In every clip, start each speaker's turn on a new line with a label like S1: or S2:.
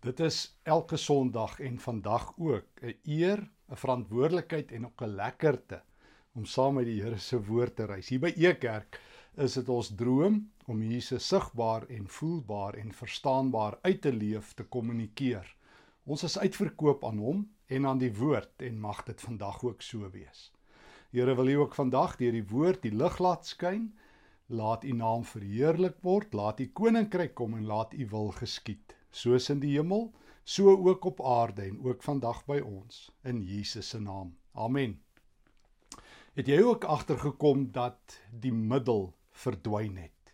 S1: Dit is elke Sondag en vandag ook 'n eer, 'n verantwoordelikheid en ook 'n lekkerte om saam met die Here se woord te reis. Hier by Ekerk is dit ons droom om Jesus sigbaar en voelbaar en verstaanbaar uit te leef, te kommunikeer. Ons is uitverkoop aan hom en aan die woord en mag dit vandag ook so wees. Here wil U ook vandag deur die woord die lig laat skyn. Laat U naam verheerlik word, laat U koninkryk kom en laat U wil geskied soos in die hemel, so ook op aarde en ook vandag by ons in Jesus se naam. Amen. Het jy ook agtergekom dat die middel verdwyn het?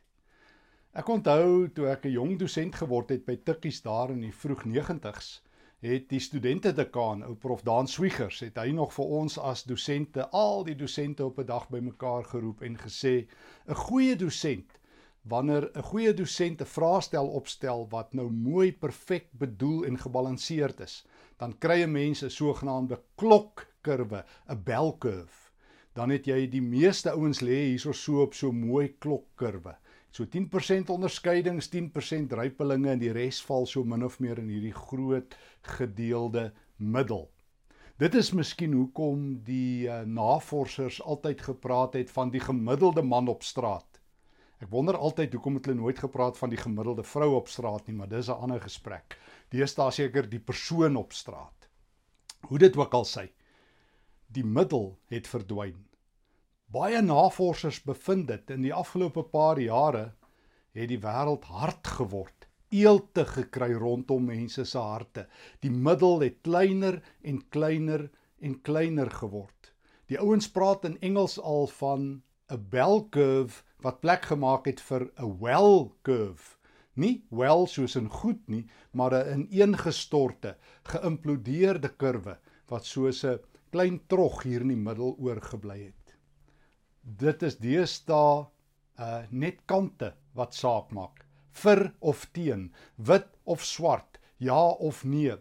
S1: Ek onthou toe ek 'n jong dosent geword het by Tikkies daar in die vroeg 90's, het die studente dekaan, ou prof Daan Swiegers, het hy nog vir ons as dosente, al die dosente op 'n dag bymekaar geroep en gesê: "’n Goeie dosent wanneer 'n goeie dosent 'n vraestel opstel wat nou mooi perfek bedoel en gebalanseerd is, dan kry 'n mens 'n sogenaamde klokkurwe, 'n bell curve. Dan het jy die meeste ouens lê hierso so op so mooi klokkurwe. So 10% onderskeidings, 10% rypelinge en die res val so min of meer in hierdie groot gedeelde middel. Dit is miskien hoekom die uh, navorsers altyd gepraat het van die gemiddelde man op straat. Ek wonder altyd hoekom het hulle nooit gepraat van die gemiddelde vrou op straat nie, maar dis 'n ander gesprek. Deesdae seker die persoon op straat. Hoe dit ook al sy, die middel het verdwyn. Baie navorsers bevind dit in die afgelope paar jare het die wêreld hard geword, eelte gekry rondom mense se harte. Die middel het kleiner en kleiner en kleiner geword. Die ouens praat in Engels al van 'n bell curve wat plek gemaak het vir 'n well curve. Nie well soos in goed nie, maar 'n ineengestorte, geïmplodeerde kurwe wat soos 'n klein trog hier in die middel oorgebly het. Dit is deesdae uh net kante wat saak maak. Vir of teen, wit of swart, ja of nee.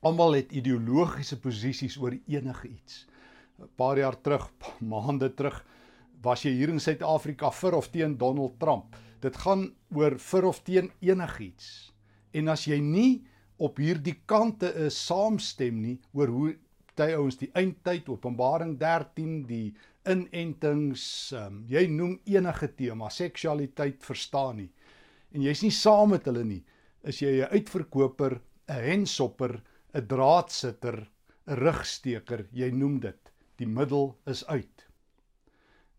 S1: Almal het ideologiese posisies oor enige iets. 'n Paar jaar terug, maande terug, was jy hier in Suid-Afrika vir of teen Donald Trump. Dit gaan oor vir of teen enigiets. En as jy nie op hierdie kante is saamstem nie oor hoe party ouens die eindtyd Openbaring 13 die inentings um, jy noem enige tema seksualiteit verstaan nie en jy's nie saam met hulle nie is jy 'n uitverkoper 'n hensopper 'n draadsitter 'n rugsteker jy noem dit die middel is uit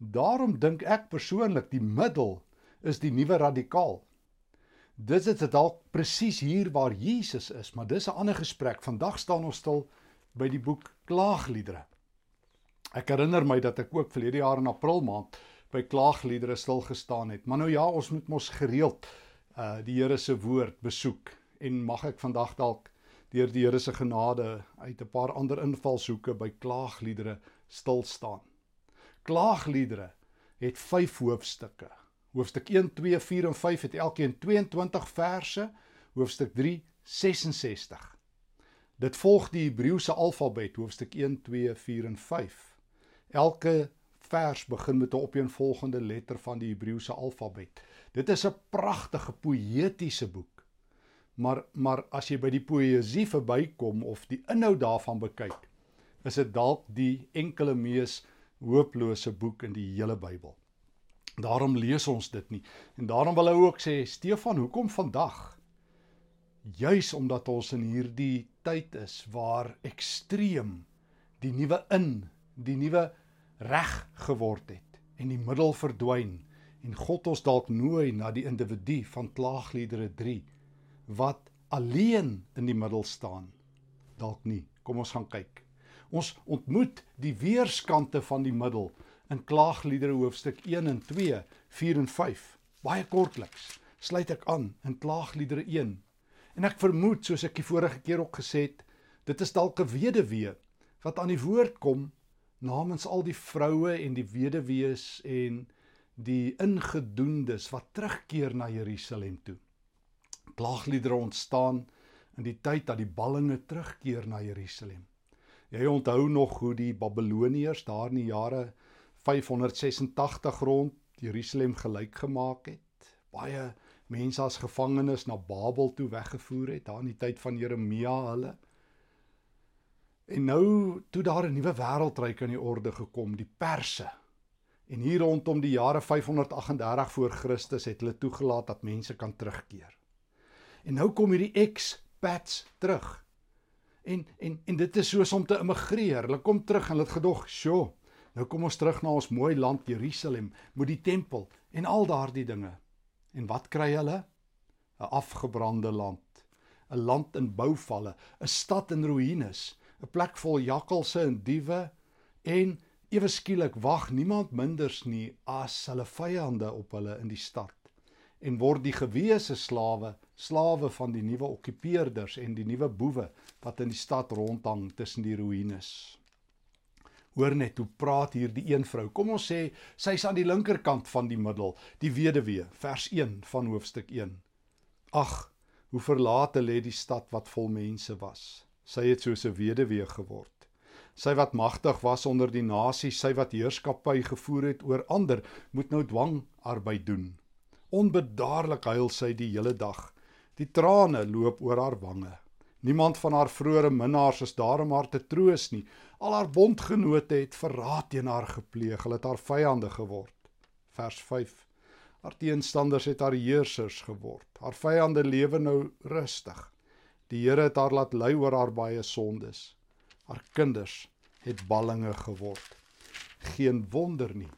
S1: Daarom dink ek persoonlik die middel is die nuwe radikaal. Dit is dalk presies hier waar Jesus is, maar dis 'n ander gesprek. Vandag staan ons stil by die boek Klaagliedere. Ek herinner my dat ek ook verlede jaar in April maand by Klaagliedere stil gestaan het. Maar nou ja, ons moet mos gereeld uh die Here se woord besoek en mag ek vandag dalk deur die Here se genade uit 'n paar ander invalshoeke by Klaagliedere stil staan. Klaagliedere het 5 hoofstukke. Hoofstuk 1, 2, 4 en 5 het elkeen 22 verse. Hoofstuk 3 66. Dit volg die Hebreëse alfabet, hoofstuk 1, 2, 4 en 5. Elke vers begin met 'n opeenvolgende letter van die Hebreëse alfabet. Dit is 'n pragtige poëtiese boek. Maar maar as jy by die poësie verbykom of die inhoud daarvan bekyk, is dit dalk die enkele mees hooplose boek in die hele Bybel. Daarom lees ons dit nie. En daarom wil hy ook sê, Stefan, hoekom vandag? Juis omdat ons in hierdie tyd is waar ekstreem die nuwe in, die nuwe reg geword het en die middel verdwyn en God ons dalk nooi na die individu van klaagliedere 3 wat alleen in die middel staan. Dalk nie. Kom ons gaan kyk. Ons ontmoet die weerskante van die middel in Klaagliedere hoofstuk 1 en 2, 4 en 5. Baie kortliks sluit ek aan in Klaagliedere 1. En ek vermoed, soos ek die vorige keer ook gesê het, dit is dalk 'n weduwee wat aan die woord kom namens al die vroue en die weduwees en die ingedoendes wat terugkeer na Jerusalem toe. Klaagliedere ontstaan in die tyd dat die ballinge terugkeer na Jerusalem. Jy onthou nog hoe die Babiloniërs daar in die jare 586 rond Jerusalem gelyk gemaak het. Baie mense as gevangenes na Babel toe weggevoer het, daar in die tyd van Jeremia hulle. En nou toe daar 'n nuwe wêreldryk aan die orde gekom, die Perse. En hier rondom die jare 538 voor Christus het hulle toegelaat dat mense kan terugkeer. En nou kom hierdie expats terug. En en en dit is soos om te immigreer. Hulle kom terug en hulle het gedog, "Sjoe, nou kom ons terug na ons mooi land Jerusalem, met die tempel en al daardie dinge." En wat kry hulle? 'n Afgebrande land, 'n land in bouvalle, 'n stad in ruïnes, 'n plek vol jakkalse en diewe en ewe skielik wag niemand minders nie as hulle vyande op hulle in die stad en word die gewese slawe slawe van die nuwe okkupeerders en die nuwe boewe wat in die stad rondhang tussen die ruïnes. Hoor net hoe praat hier die een vrou. Kom ons sê sy's aan die linkerkant van die middel, die weduwee, vers 1 van hoofstuk 1. Ag, hoe verlate lê die stad wat vol mense was. Sy het soos 'n weduwee geword. Sy wat magtig was onder die nasies, sy wat heerskappy gevoer het oor ander, moet nou dwangarbeid doen. Onbedaarlik huil sy die hele dag. Die trane loop oor haar wange. Niemand van haar vroeëre minnaars is daar om haar te troos nie. Al haar bondgenote het verraad teen haar gepleeg. Hulle het haar vyande geword. Vers 5. Haar teenstanders het haar heersers geword. Haar vyande lewe nou rustig. Die Here het haar laat ly oor haar baie sondes. Haar kinders het ballinge geword. Geen wonder nie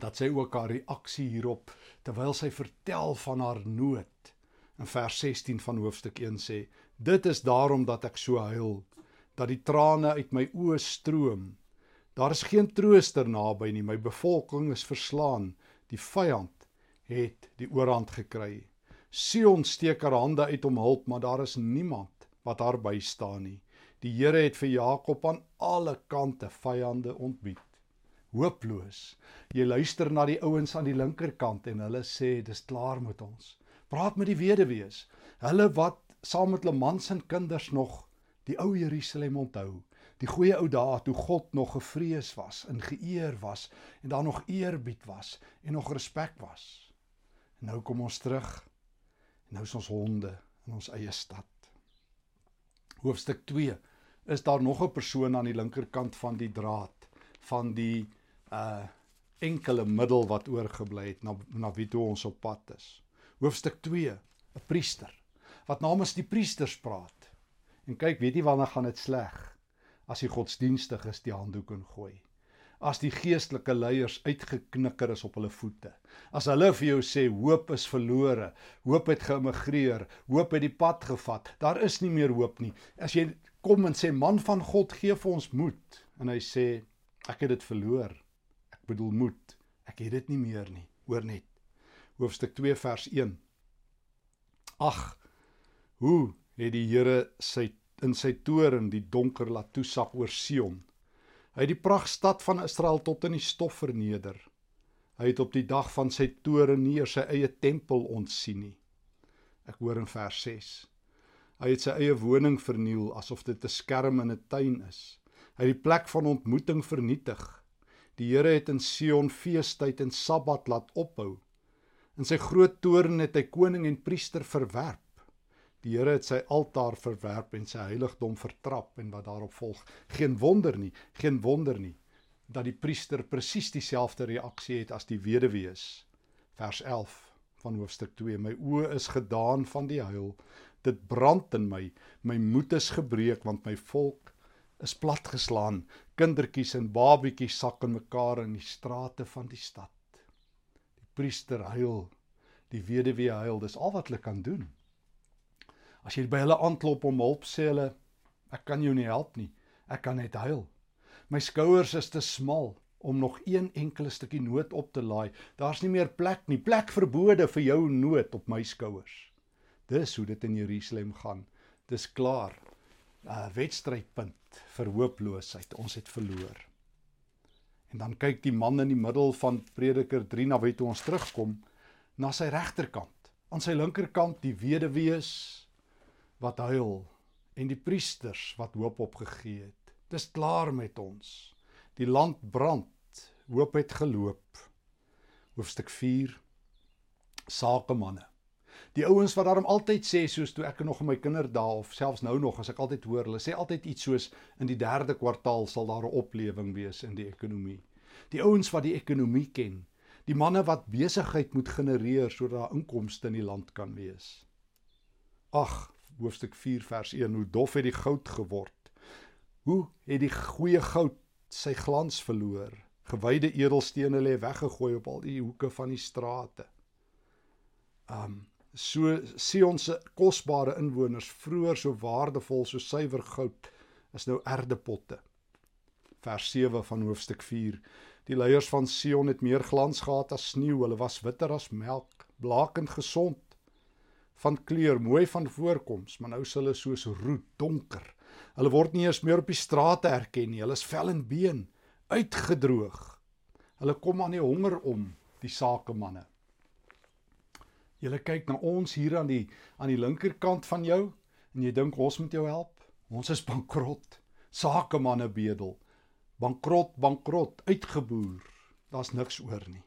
S1: dat sy ook haar reaksie hierop terwyl sy vertel van haar nood. In vers 16 van hoofstuk 1 sê dit is daarom dat ek so huil dat die trane uit my oë stroom. Daar is geen trooster naby nie my bevolking is verslaan. Die vyand het die oorhand gekry. Sion steek haar hande uit om hulp maar daar is niemand wat haar bystaan nie. Die Here het vir Jakob aan alle kante vyande ontbied hooploos jy luister na die ouens aan die linkerkant en hulle sê dis klaar met ons Praat met die weduwees. Hulle wat saam met hulle mans en kinders nog die ou Jerusalem onthou. Die goeie ou dae toe God nog gevrees was en geëer was en daar nog eerbied was en nog respek was. En nou kom ons terug. En nou is ons honde in ons eie stad. Hoofstuk 2 is daar nog 'n persoon aan die linkerkant van die draad van die uh enkele middel wat oorgebly het na na wie toe ons op pad is hoofstuk 2, 'n priester wat namens die priesters praat. En kyk, weet jy wanneer gaan dit sleg? As die godsdienstig is die handdoek ingooi. As die geestelike leiers uitgeknikker is op hulle voete. As hulle vir jou sê hoop is verlore, hoop het geëmigreer, hoop het die pad gevat. Daar is nie meer hoop nie. As jy kom en sê man van God gee vir ons moed en hy sê ek het dit verloor. Bedoel moed. Ek het dit nie meer nie. Hoor net hoofstuk 2 vers 1. Ag, hoe het die Here sy in sy toren die donker laat toesak oor Sion. Hy het die pragtstad van Israel tot in die stof verneder. Hy het op die dag van sy toren nie sy eie tempel ontsien nie. Ek hoor in vers 6. Hy het sy eie woning verniel asof dit 'n skerm in 'n tuin is. Hy het die plek van ontmoeting vernietig. Die Here het in Sion feestyd en Sabbat laat ophou. In sy groot toorn het hy koning en priester verwerp. Die Here het sy altaar verwerp en sy heiligdom vertrap en wat daarop volg. Geen wonder nie, geen wonder nie dat die priester presies dieselfde reaksie het as die weduwees. Vers 11 van hoofstuk 2. My oë is gedaan van die huil. Dit brand in my. My moed is gebreek want my volk is platgeslaan. Kindertjies en babietjies sak in mekaar in die strate van die stad priester huil, die weduwee huil, dis al wat hulle kan doen. As jy by hulle aanklop om hulp sê hulle ek kan jou nie help nie. Ek kan net huil. My skouers is te smal om nog een enkele stukkie nood op te laai. Daar's nie meer plek nie. Plek verbode vir jou nood op my skouers. Dis hoe dit in Jerusalem gaan. Dis klaar. 'n Wedstrydpunt vir hooploosheid. Ons het verloor. En dan kyk die man in die middel van Prediker 3 na wie toe ons terugkom na sy regterkant. Aan sy linkerkant die weduwees wat huil en die priesters wat hoop opgegee het. Dis klaar met ons. Die land brand. Hoop het geloop. Hoofstuk 4 Sakemanne. Die ouens wat daarom altyd sê soos toe ek nog in my kinderdae of selfs nou nog as ek altyd hoor, hulle sê altyd iets soos in die 3de kwartaal sal daar 'n oplewing wees in die ekonomie. Die ouens wat die ekonomie ken, die manne wat besigheid moet genereer sodat daar inkomste in die land kan wees. Ag, hoofstuk 4 vers 1, hoe dof het die goud geword. Hoe het die goeie goud sy glans verloor? Gewyde edelstene lê weggegooi op al die hoeke van die strate. Um so Sion se kosbare inwoners vroeër so waardevol so suiwer goud is nou erdepotte. Vers 7 van hoofstuk 4. Die leiers van Sion het meer glans gehad as sneeu, hulle was witter as melk, blakend gesond van kleur, mooi van voorkoms, maar nou is hulle soos roet, donker. Hulle word nie eens meer op die strate herken nie. Hulle is vel en been, uitgedroog. Hulle kom aan die honger om, die sakemanne. Jy kyk na ons hier aan die aan die linkerkant van jou en jy dink ons moet jou help. Ons is bankrot. Sakemanne bedel. Bankrot, bankrot, uitgeboer. Daar's niks oor nie.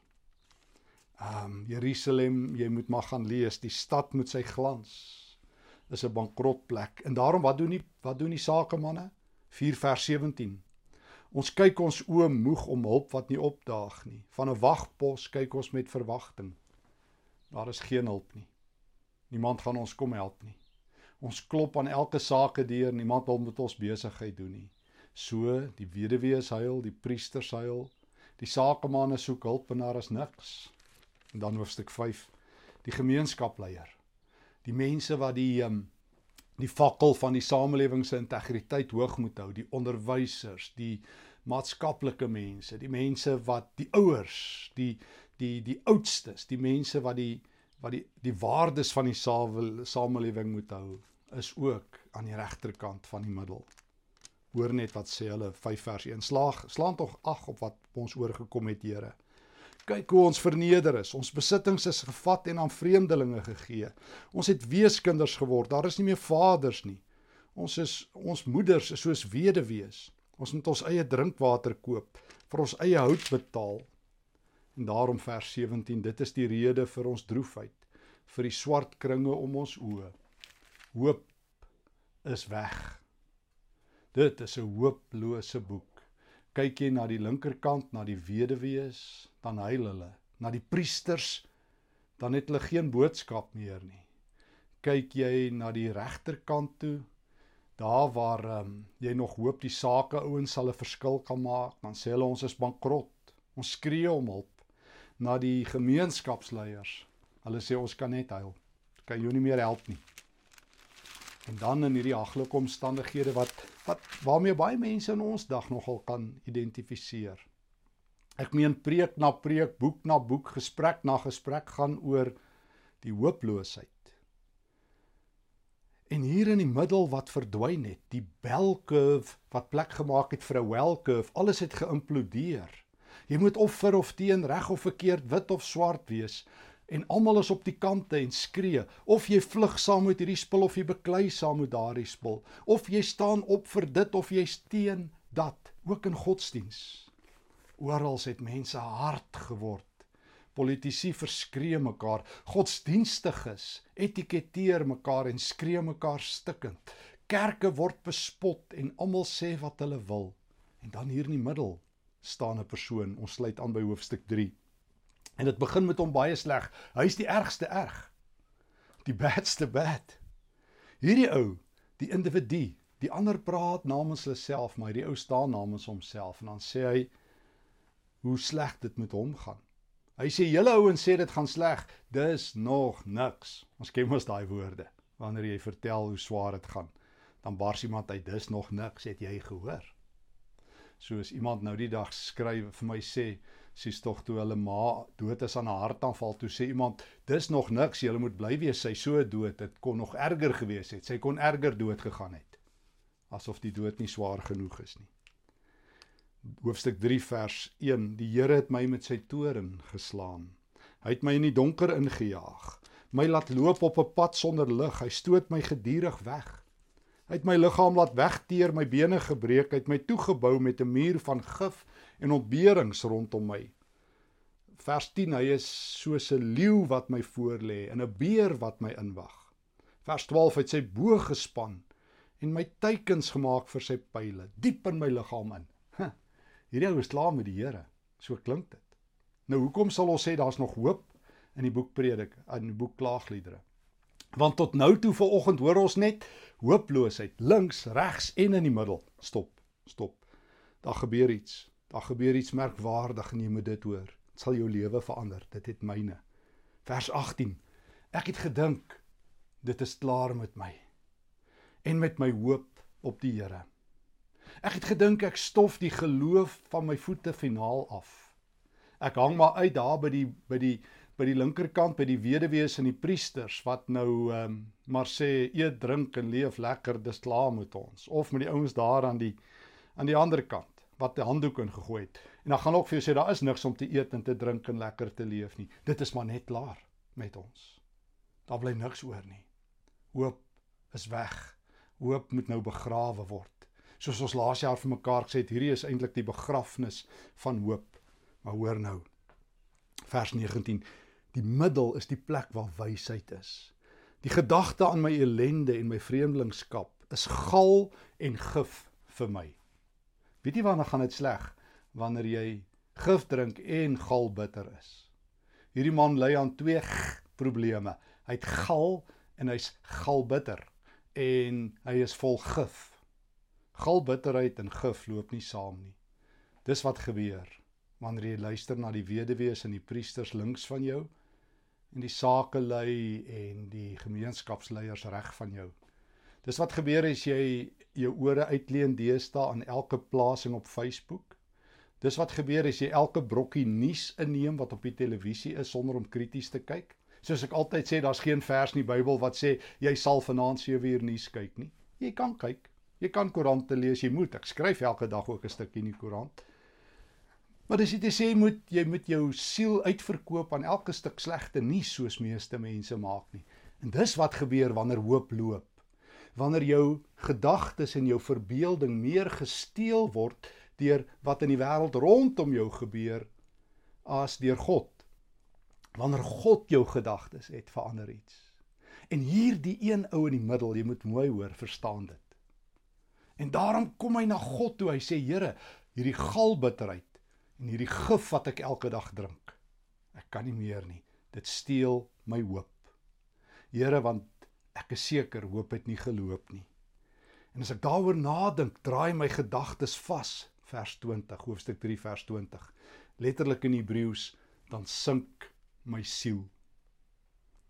S1: Ehm um, Jerusalem, jy moet maar gaan lees, die stad moet sy glans. Is 'n bankrotplek. En daarom wat doen die wat doen die sakemanne? 4 vers 17. Ons kyk ons oë moeg om hulp wat nie opdaag nie. Van 'n wagpos kyk ons met verwagting. Daar is geen hulp nie. Niemand gaan ons kom help nie. Ons klop aan elke saak deur, niemand wil met ons besigheid doen nie. So, die weduwee huil, die priesters huil, die sakemanne soek hulp en daar is niks. En dan hoofstuk 5, die gemeenskapleier. Die mense wat die um, die fakkel van die samelewing se integriteit hoog moet hou, die onderwysers, die maatskaplike mense, die mense wat die ouers, die die die oudstes, die mense wat die wat die die waardes van die samelewing moet hou, is ook aan die regterkant van die middel. Hoor net wat sê hulle 5 vers 1 slaag slaan tog ag op wat ons oorgekom het Here. Kyk hoe ons verneder is. Ons besittings is gevat en aan vreemdelinge gegee. Ons het weeskinders geword. Daar is nie meer vaders nie. Ons is ons moeders is soos weduwees. Ons moet ons eie drinkwater koop, vir ons eie hout betaal. En daarom vers 17, dit is die rede vir ons droefheid, vir die swart kringe om ons oë. Hoop is weg. Dit is 'n hooplose boek kyk jy na die linkerkant na die weduwees, dan huil hulle. Na die priesters, dan het hulle geen boodskap meer nie. Kyk jy na die regterkant toe, daar waar um, jy nog hoop die sake ouens sal 'n verskil kan maak, dan sê hulle ons is bankrot. Ons skree om hulp. Na die gemeenskapsleiers, hulle sê ons kan net huil. Kan jou nie meer help nie. En dan in hierdie haglike omstandighede wat wat waarmee baie mense in ons dag nogal kan identifiseer. Ek meen preek na preek, boek na boek, gesprek na gesprek gaan oor die hooploosheid. En hier in die middel wat verdwyn het, die bell curve wat plek gemaak het vir 'n well curve, alles het geïmplodeer. Jy moet of vir of teen, reg of verkeerd, wit of swart wees. En almal is op die kante en skree. Of jy vlug saam met hierdie spul of jy beklei saam met daardie spul. Of jy staan op vir dit of jy steen dat. Ook in godsdiens oral het mense hard geword. Politici verskree mekaar. Godsdienstiges etiketeer mekaar en skree mekaar stikkend. Kerke word bespot en almal sê wat hulle wil. En dan hier in die middel staan 'n persoon ons sluit aan by hoofstuk 3 En dit begin met hom baie sleg. Hy's die ergste erg. Die badste bad. Hierdie ou, die individu, die ander praat namens hulle self, maar hierdie ou staan namens homself en dan sê hy hoe sleg dit met hom gaan. Hy sê julle ouens sê dit gaan sleg, dis nog niks. Ons ken mos daai woorde wanneer jy vertel hoe swaar dit gaan. Dan bars iemand uit, dis nog niks, het jy gehoor? Soos iemand nou die dag skryf vir my sê, sies tog toe hulle ma dood is aan 'n hartaanval toe sê iemand dis nog niks jy moet bly wees sy so dood dit kon nog erger gewees het. Sy kon erger dood gegaan het. Asof die dood nie swaar genoeg is nie. Hoofstuk 3 vers 1 die Here het my met sy toren geslaan. Hy het my in die donker ingejaag. My laat loop op 'n pad sonder lig. Hy stoot my gedurig weg hy het my liggaam laat wegteer my bene gebreek hy het my toegebou met 'n muur van gif en ontberings rondom my. vers 10, hy is soos 'n leeu wat my voorlê en 'n beer wat my inwag. Vers 12, hy het sy boog gespan en my teikens gemaak vir sy pile diep in my liggaam in. Huh, hierdie ou is klaar met die Here. So klink dit. Nou hoekom sal ons sê daar's nog hoop in die boek Prediker, in die boek Klaagliedere? Want tot nou toe vanoggend hoor ons net hooploosheid, links, regs en in die middel. Stop, stop. Daar gebeur iets. Daar gebeur iets merkwaardig en jy moet dit hoor. Dit sal jou lewe verander. Dit het myne. Vers 18. Ek het gedink dit is klaar met my en met my hoop op die Here. Ek het gedink ek stof die geloof van my voete finaal af. Ek hang maar uit daar by die by die by die linkerkant by die weduwees en die priesters wat nou ehm um, maar sê eet, drink en leef lekker, dis klaar met ons. Of met die ouens daar aan die aan die ander kant wat 'n handdoek ingegooi het. En dan gaan ook vir jou sê daar is niks om te eet en te drink en lekker te leef nie. Dit is maar net klaar met ons. Daar bly niks oor nie. Hoop is weg. Hoop moet nou begrawe word. Soos ons laas jaar vir mekaar gesê het, hierdie is eintlik die begrafnis van hoop. Maar hoor nou. Vers 19. Die middel is die plek waar wysheid is. Die gedagte aan my ellende en my vreemdelingskap is gal en gif vir my. Weet jy wanneer gaan dit sleg? Wanneer jy gif drink en gal bitter is. Hierdie man ly aan twee probleme. Hy het gal en hy's gal bitter en hy is vol gif. Gal bitterheid en gif loop nie saam nie. Dis wat gebeur wanneer jy luister na die weduwees en die priesters links van jou en die sakelei en die gemeenskapsleiers reg van jou. Dis wat gebeur as jy jou ore uitleen deesdae aan elke plasing op Facebook. Dis wat gebeur as jy elke brokkie nuus inneem wat op die televisie is sonder om krities te kyk. Soos ek altyd sê, daar's geen vers in die Bybel wat sê jy sal vanaand 7 uur nuus kyk nie. Jy kan kyk. Jy kan koerante lees, jy moet. Ek skryf elke dag ook 'n stukkie in die koerant. Maar dis dit sê jy moet jy moet jou siel uitverkoop aan elke stuk slegte nuus soos meeste mense maak nie. En dis wat gebeur wanneer hoop loop wanneer jou gedagtes en jou verbeelding meer gesteel word deur wat in die wêreld rondom jou gebeur as deur God. Wanneer God jou gedagtes het, verander iets. En hier die een ou in die middel, jy moet mooi hoor, verstaan dit. En daarom kom hy na God toe. Hy sê: "Here, hierdie galbitterheid en hierdie gif wat ek elke dag drink, ek kan nie meer nie. Dit steel my hoop. Here, want Ek is seker hoop het nie geloop nie. En as ek daaroor nadink, draai my gedagtes vas, vers 20, hoofstuk 3 vers 20. Letterlik in Hebreëus, dan sink my siel.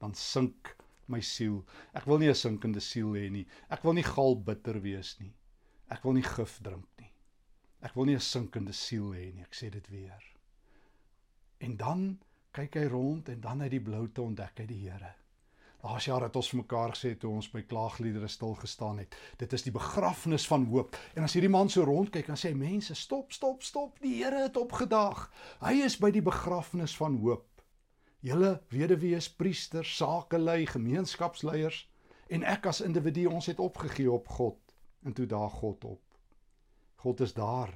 S1: Dan sink my siel. Ek wil nie 'n sinkende siel hê nie. Ek wil nie gal bitter wees nie. Ek wil nie gif drink. Ek wil nie 'n sinkende siel hê nie. Ek sê dit weer. En dan kyk hy rond en dan uit die bloute ontdek hy die Here. Laas jaar het ons vir mekaar gesê toe ons by klaagliedere stil gestaan het. Dit is die begrafnis van hoop. En as hierdie man so rondkyk, dan sê hy mense, stop, stop, stop. Die Here het opgedaag. Hy is by die begrafnis van hoop. Julle weduwees, priesters, sakelei, gemeenskapsleiers en ek as individu, ons het opgegee op God. En toe daag God op. God is daar.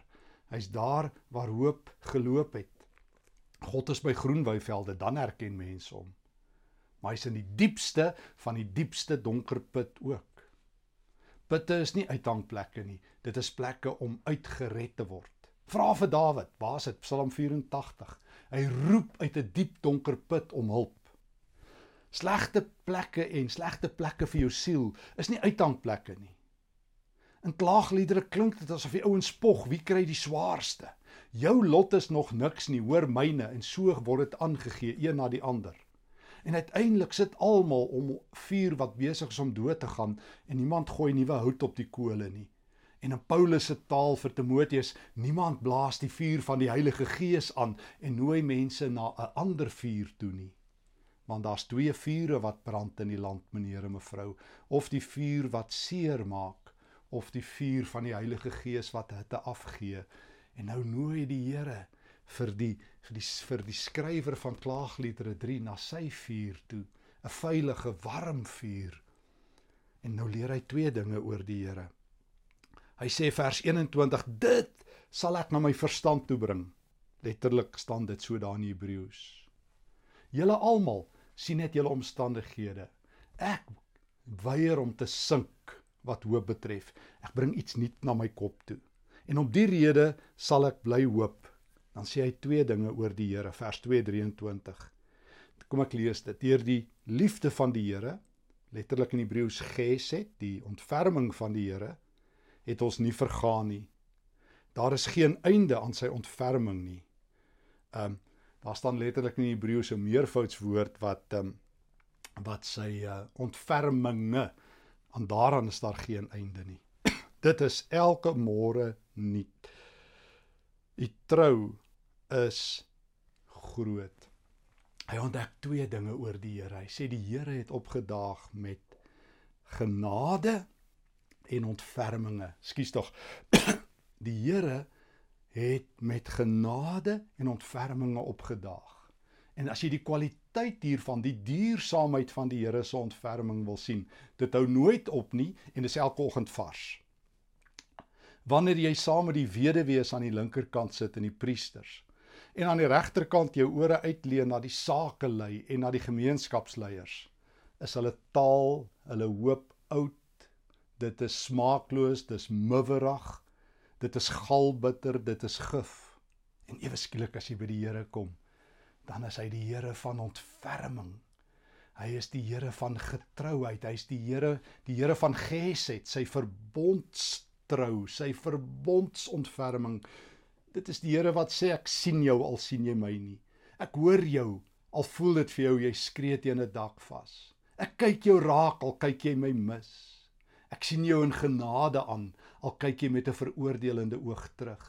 S1: Hy's daar waar hoop geloop het. God is by groenwyvelde, dan herken mense hom maar hy's in die diepste van die diepste donker put ook. Putte is nie uithangplekke nie, dit is plekke om uitgered te word. Vra vir Dawid, waar is dit? Psalm 84. Hy roep uit 'n die diep donker put om hulp. Slegte plekke en slegte plekke vir jou siel is nie uithangplekke nie. In klaagliedere klink dit asof die ouens spog, wie kry die swaarste? Jou lot is nog niks nie, hoor myne en so word dit aangegee een na die ander. En uiteindelik sit almal om vuur wat besig is om dood te gaan en niemand gooi nuwe hout op die kole nie. En in Paulus se taal vir Timoteus, niemand blaas die vuur van die Heilige Gees aan en nooi mense na 'n ander vuur toe nie. Want daar's twee vure wat brand in die land, meneer en mevrou, of die vuur wat seer maak of die vuur van die Heilige Gees wat hitte afgee. En nou nooi die Here vir die vir die vir die skrywer van Klaagliedere 3 na sy vuur toe, 'n veilige, warm vuur. En nou leer hy twee dinge oor die Here. Hy sê vers 21: Dit sal ek na my verstand toe bring. Letterlik staan dit so daar in Hebreëus. Julle almal sien net julle omstandighede. Ek weier om te sink wat hoop betref. Ek bring iets nuut na my kop toe. En om die rede sal ek bly hoop. Dan sê hy twee dinge oor die Here, vers 2:23. Kom ek lees dit. Deur die liefde van die Here, letterlik in Hebreëus gesed, die ontferming van die Here, het ons nie vergaan nie. Daar is geen einde aan sy ontferming nie. Um daar staan letterlik in Hebreëus 'n meervoudswoord wat um wat sy uh, ontferminge aan daaraan is daar geen einde nie. Dit is elke môre nuut. U trou is groot. Hy ontdek twee dinge oor die Here. Hy sê die Here het opgedaag met genade en ontferminge. Skus tog. Die Here het met genade en ontferminge opgedaag. En as jy die kwaliteit hiervan, die duursaamheid van die Here se ontferming wil sien, dit hou nooit op nie en dis elke oggend vars. Wanneer jy saam met die weduwees aan die linkerkant sit en die priesters en aan die regterkant jou ore uitleen na die sakelei en na die gemeenskapsleiers, is hulle taal, hulle hoop oud. Dit is smaakloos, dis miwerig. Dit is galbitter, dit is gif. En ewe skielik as jy by die Here kom, dan is hy die Here van ontferming. Hy is die Here van getrouheid. Hy's die Here, die Here van gesed, sy verbondstrou, sy verbondsontferming. Dit is die Here wat sê ek sien jou al sien jy my nie. Ek hoor jou al voel dit vir jou jy skree teen 'n dak vas. Ek kyk jou raak al kyk jy my mis. Ek sien jou in genade aan al kyk jy met 'n veroordelende oog terug.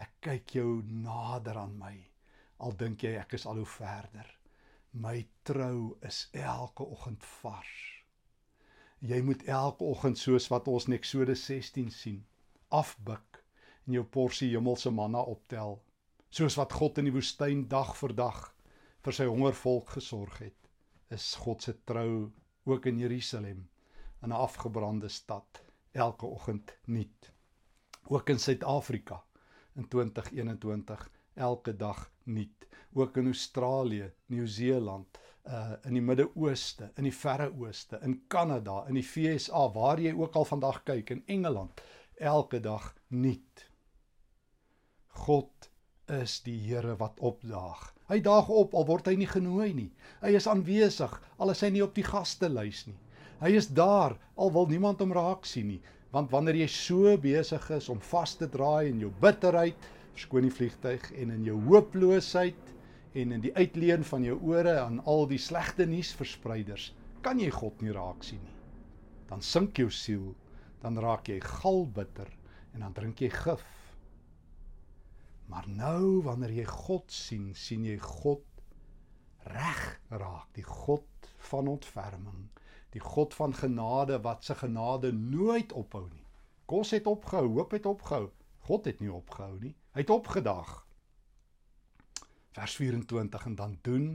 S1: Ek kyk jou nader aan my al dink jy ek is al hoe verder. My trou is elke oggend vars. Jy moet elke oggend soos wat ons in Eksodus 16 sien, afbuk en jou porsie hemelse manna optel, soos wat God in die woestyn dag vir dag vir sy hongervolk gesorg het. Is God se trou ook in Jerusalem, in 'n afgebrande stad, elke oggend nuut. Ook in Suid-Afrika in 2021 elke dag nuut. Ook in Australië, Nieu-Seeland, uh in die Midde-Ooste, in die Verre Ooste, in Kanada, in die VSA, waar jy ook al vandag kyk in Engeland, elke dag nuut. God is die Here wat opdaag. Hy daag op al word hy nie genooi nie. Hy is aanwesig al is hy nie op die gastelys nie. Hy is daar al wil niemand hom raak sien nie, want wanneer jy so besig is om vas te draai in jou bitterheid, skoon die vliegtyg en in jou hooploosheid en in die uitleen van jou ore aan al die slegte nuusverspreiders kan jy God nie raak sien nie. Dan sink jou siel, dan raak jy galbitter en dan drink jy gif. Maar nou wanneer jy God sien, sien jy God reg raak, die God van ontferming, die God van genade wat se genade nooit ophou nie. Kos het opgehou, hoop het opgehou, God het nie opgehou nie. Hy het opgedag. Vers 24 en dan doen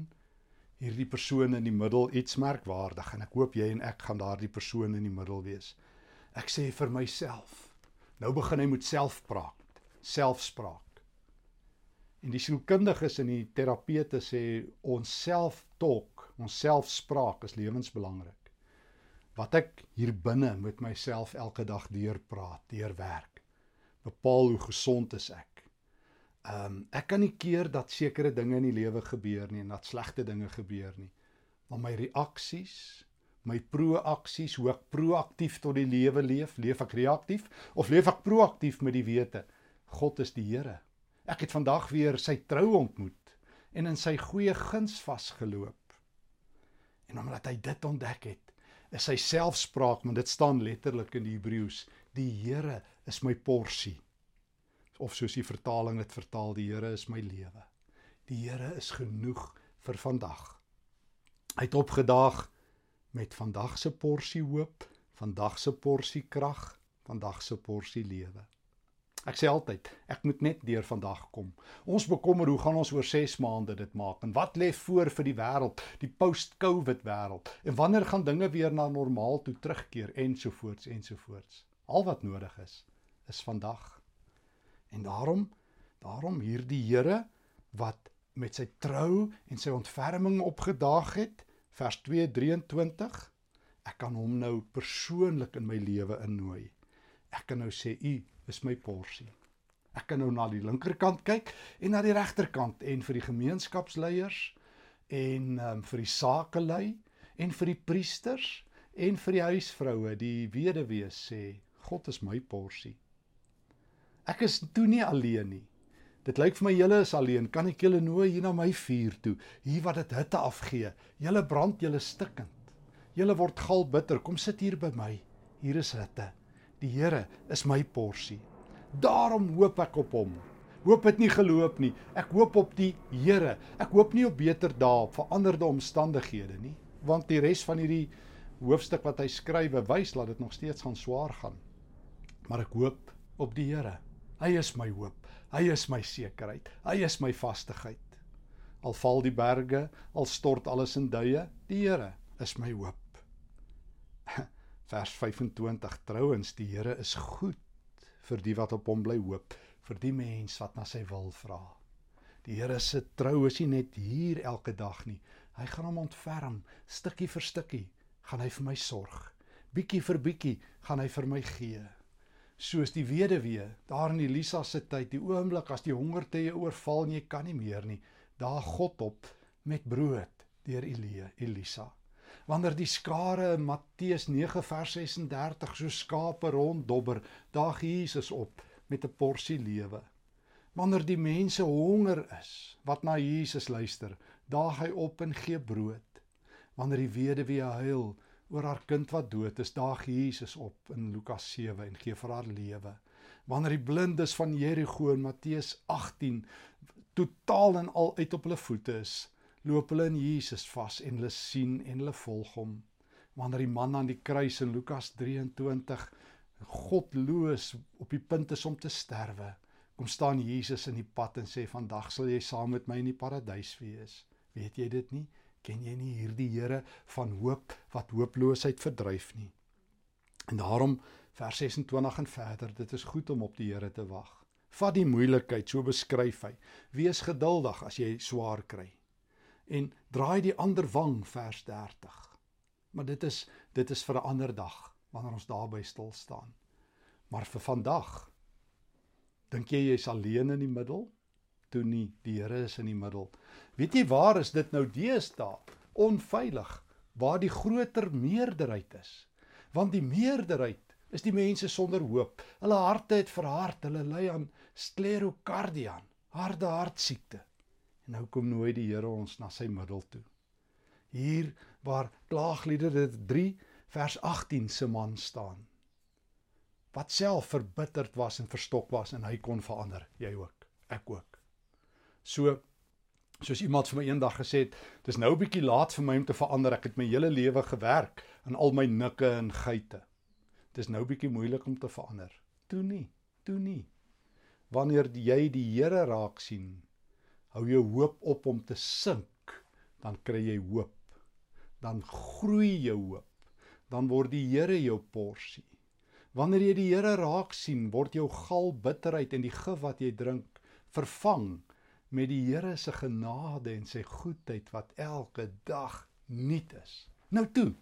S1: hierdie persoon in die middel iets merkwaardig en ek hoop jy en ek gaan daardie persoon in die middel wees. Ek sê vir myself. Nou begin hy met selfpraat, selfspraak. En die sielkundiges en die terapeute sê ons self-talk, ons selfspraak is lewensbelangrik. Wat ek hier binne met myself elke dag deurpraat, deurwerk bepaal hoe gesond is ek. Ehm um, ek kan nie keer dat sekere dinge in die lewe gebeur nie en dat slegte dinge gebeur nie. Maar my reaksies, my proaksies, hoe ek proaktief tot die lewe leef, leef ek reaktief of leef ek proaktief met die wete God is die Here. Ek het vandag weer sy trou ontmoet en in sy goeie guns vasgeloop. En omdat hy dit ontdek het, is sy selfspraak, want dit staan letterlik in die Hebreëus, die Here is my porsie. Of soos die vertaling dit vertaal, die Here is my lewe. Die Here is genoeg vir vandag. Hy het opgedaag met vandag se porsie hoop, vandag se porsie krag, vandag se porsie lewe. Ek sê altyd, ek moet net deur vandag kom. Ons bekommer hoe gaan ons oor 6 maande dit maak en wat lê voor vir die wêreld, die post-COVID wêreld en wanneer gaan dinge weer na normaal toe terugkeer ensovoorts ensovoorts. Al wat nodig is, is vandag. En daarom Daarom hierdie Here wat met sy trou en sy ontferming opgedaag het, vers 2:23, ek kan hom nou persoonlik in my lewe innooi. Ek kan nou sê u is my porsie. Ek kan nou na die linkerkant kyk en na die regterkant en vir die gemeenskapsleiers en um, vir die sakelei en vir die priesters en vir die huisvroue, die weduwee sê, God is my porsie. Ek is toe nie alleen nie. Dit lyk vir my julle is alleen. Kan ek julle nooi hier na my vuur toe? Hier wat dit hitte afgee. Julle brand julle stikkend. Julle word gal bitter. Kom sit hier by my. Hier is hitte. Die Here is my porsie. Daarom hoop ek op hom. Hoop het nie geloop nie. Ek hoop op die Here. Ek hoop nie op beter dae, op veranderde omstandighede nie, want die res van hierdie hoofstuk wat hy skryf, wys dat dit nog steeds gaan swaar gaan. Maar ek hoop op die Here. Hy is my hoop. Hy is my sekerheid. Hy is my vastigheid. Al val die berge, al stort alles in duie, die Here is my hoop. Vers 25 Trouens, die Here is goed vir die wat op hom bly hoop, vir die mens wat na sy wil vra. Die Here se trou is nie net hier elke dag nie. Hy gaan hom ontferm, stukkie vir stukkie gaan hy vir my sorg. Bietjie vir bietjie gaan hy vir my gee soos die weduwee daar in Elisa se tyd, die oomblik as die hongertye oorval en jy kan nie meer nie, daar God op met brood deur Elia, Elisa. Wanneer die skare in Matteus 9 vers 36 so skape ronddobber, daag Jesus op met 'n porsie lewe. Wanneer die mense honger is wat na Jesus luister, daag hy op en gee brood. Wanneer die weduwee huil, oor haar kind wat dood is, daag Jesus op in Lukas 7 en gee vir haar lewe. Wanneer die blindes van Jerigo in Matteus 18 totaal en al uit op hulle voete is, loop hulle in Jesus vas en hulle sien en hulle volg hom. Wanneer die man aan die kruis in Lukas 23 godloos op die punt is om te sterwe, kom staan Jesus in die pad en sê vandag sal jy saam met my in die paradys wees. Weet jy dit nie? Ken jy nie hierdie Here van hoop wat hooploosheid verdryf nie. En daarom vers 26 en verder, dit is goed om op die Here te wag. Vat die moeilikheid, so beskryf hy. Wees geduldig as jy swaar kry. En draai die ander wang vers 30. Maar dit is dit is vir 'n ander dag wanneer ons daarby stil staan. Maar vir vandag dink jy jy's alleen in die middel? Toe nie. Die Here is in die middel. Weet jy waar is dit nou deesdae? Onveilig waar die groter meerderheid is. Want die meerderheid is die mense sonder hoop. Hulle harte het verhard, hulle ly aan sklerokardie, harde hartsiekte. En nou kom nooi die Here ons na sy middel toe. Hier waar klaagliedere 3 vers 18 se man staan. Wat self verbitterd was en verstok was en hy kon verander, jy ook, ek ook. So soos iemand vir my eendag gesê het, dis nou 'n bietjie laat vir my om te verander. Ek het my hele lewe gewerk aan al my nikke en geite. Dis nou bietjie moeilik om te verander. Toe nie, toe nie. Wanneer jy die Here raak sien, hou jou hoop op om te sink, dan kry jy hoop. Dan groei jou hoop. Dan word die Here jou porsie. Wanneer jy die Here raak sien, word jou gal bitterheid en die gif wat jy drink vervang met die Here se genade en sy goedheid wat elke dag nuut is. Nou toe.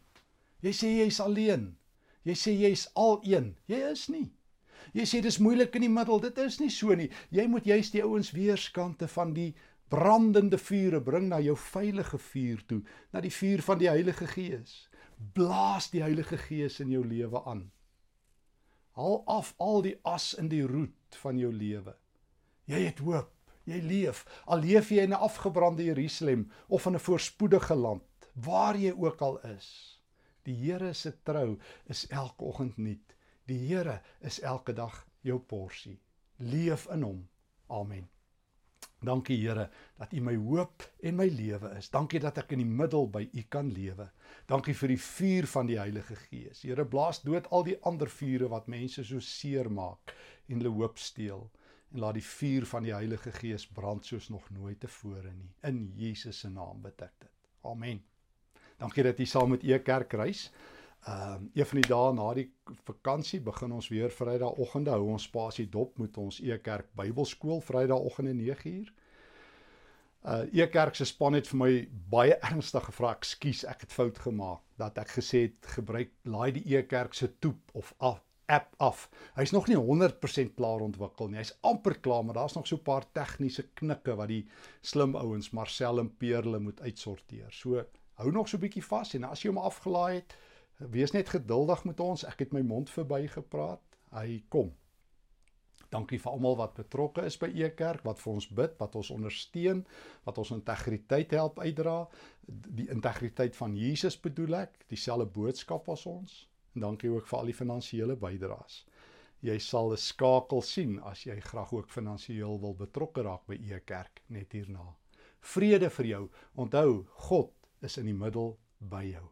S1: Jy sê jy's alleen. Jy sê jy's al een. Jy is nie. Jy sê dis moeilik in die middel. Dit is nie so nie. Jy moet juist die ouens weerskante van die brandende vure bring na jou veilige vuur toe, na die vuur van die Heilige Gees. Blaas die Heilige Gees in jou lewe aan. Haal af al die as in die roet van jou lewe. Jy het hoop jy leef, al leef jy in 'n afgebrande Jerusalem of in 'n voorspoedige land, waar jy ook al is. Die Here se trou is elke oggend nuut. Die Here is elke dag jou porsie. Leef in hom. Amen. Dankie Here dat U my hoop en my lewe is. Dankie dat ek in die middel by U kan lewe. Dankie vir die vuur van die Heilige Gees. Here blaas dood al die ander vure wat mense so seer maak en hulle hoop steel en laat die vuur van die Heilige Gees brand soos nog nooit tevore nie. In Jesus se naam bid ek dit. Amen. Dankie dat jy saam met e kerk reis. Ehm um, een van die dae na die vakansie begin ons weer Vrydagoggende hou ons spasie dop met ons Ekerk Bybelskool Vrydagoggende 9uur. Uh Ekerk se span het vir my baie ernstig gevra, "Ekskuus, ek het fout gemaak." Dat ek gesê het gebruik laai die Ekerk se toep of af app af. Hy's nog nie 100% klaar ontwikkel nie. Hy's amper klaar, maar daar's nog so 'n paar tegniese knikke wat die slim ouens Marcel en Peerle moet uitsorteer. So hou nog so 'n bietjie vas en as jy hom afgelaai het, wees net geduldig met ons. Ek het my mond verby gepraat. Hy kom. Dankie vir almal wat betrokke is by Ekerk, wat vir ons bid, wat ons ondersteun, wat ons integriteit help uitdra. Die integriteit van Jesus bedoel ek, dieselfde boodskap as ons. En dankie ook vir al die finansiële bydraes. Jy sal 'n skakel sien as jy graag ook finansiëel wil betrokke raak by Ekerk net hierna. Vrede vir jou. Onthou, God is in die middel by jou.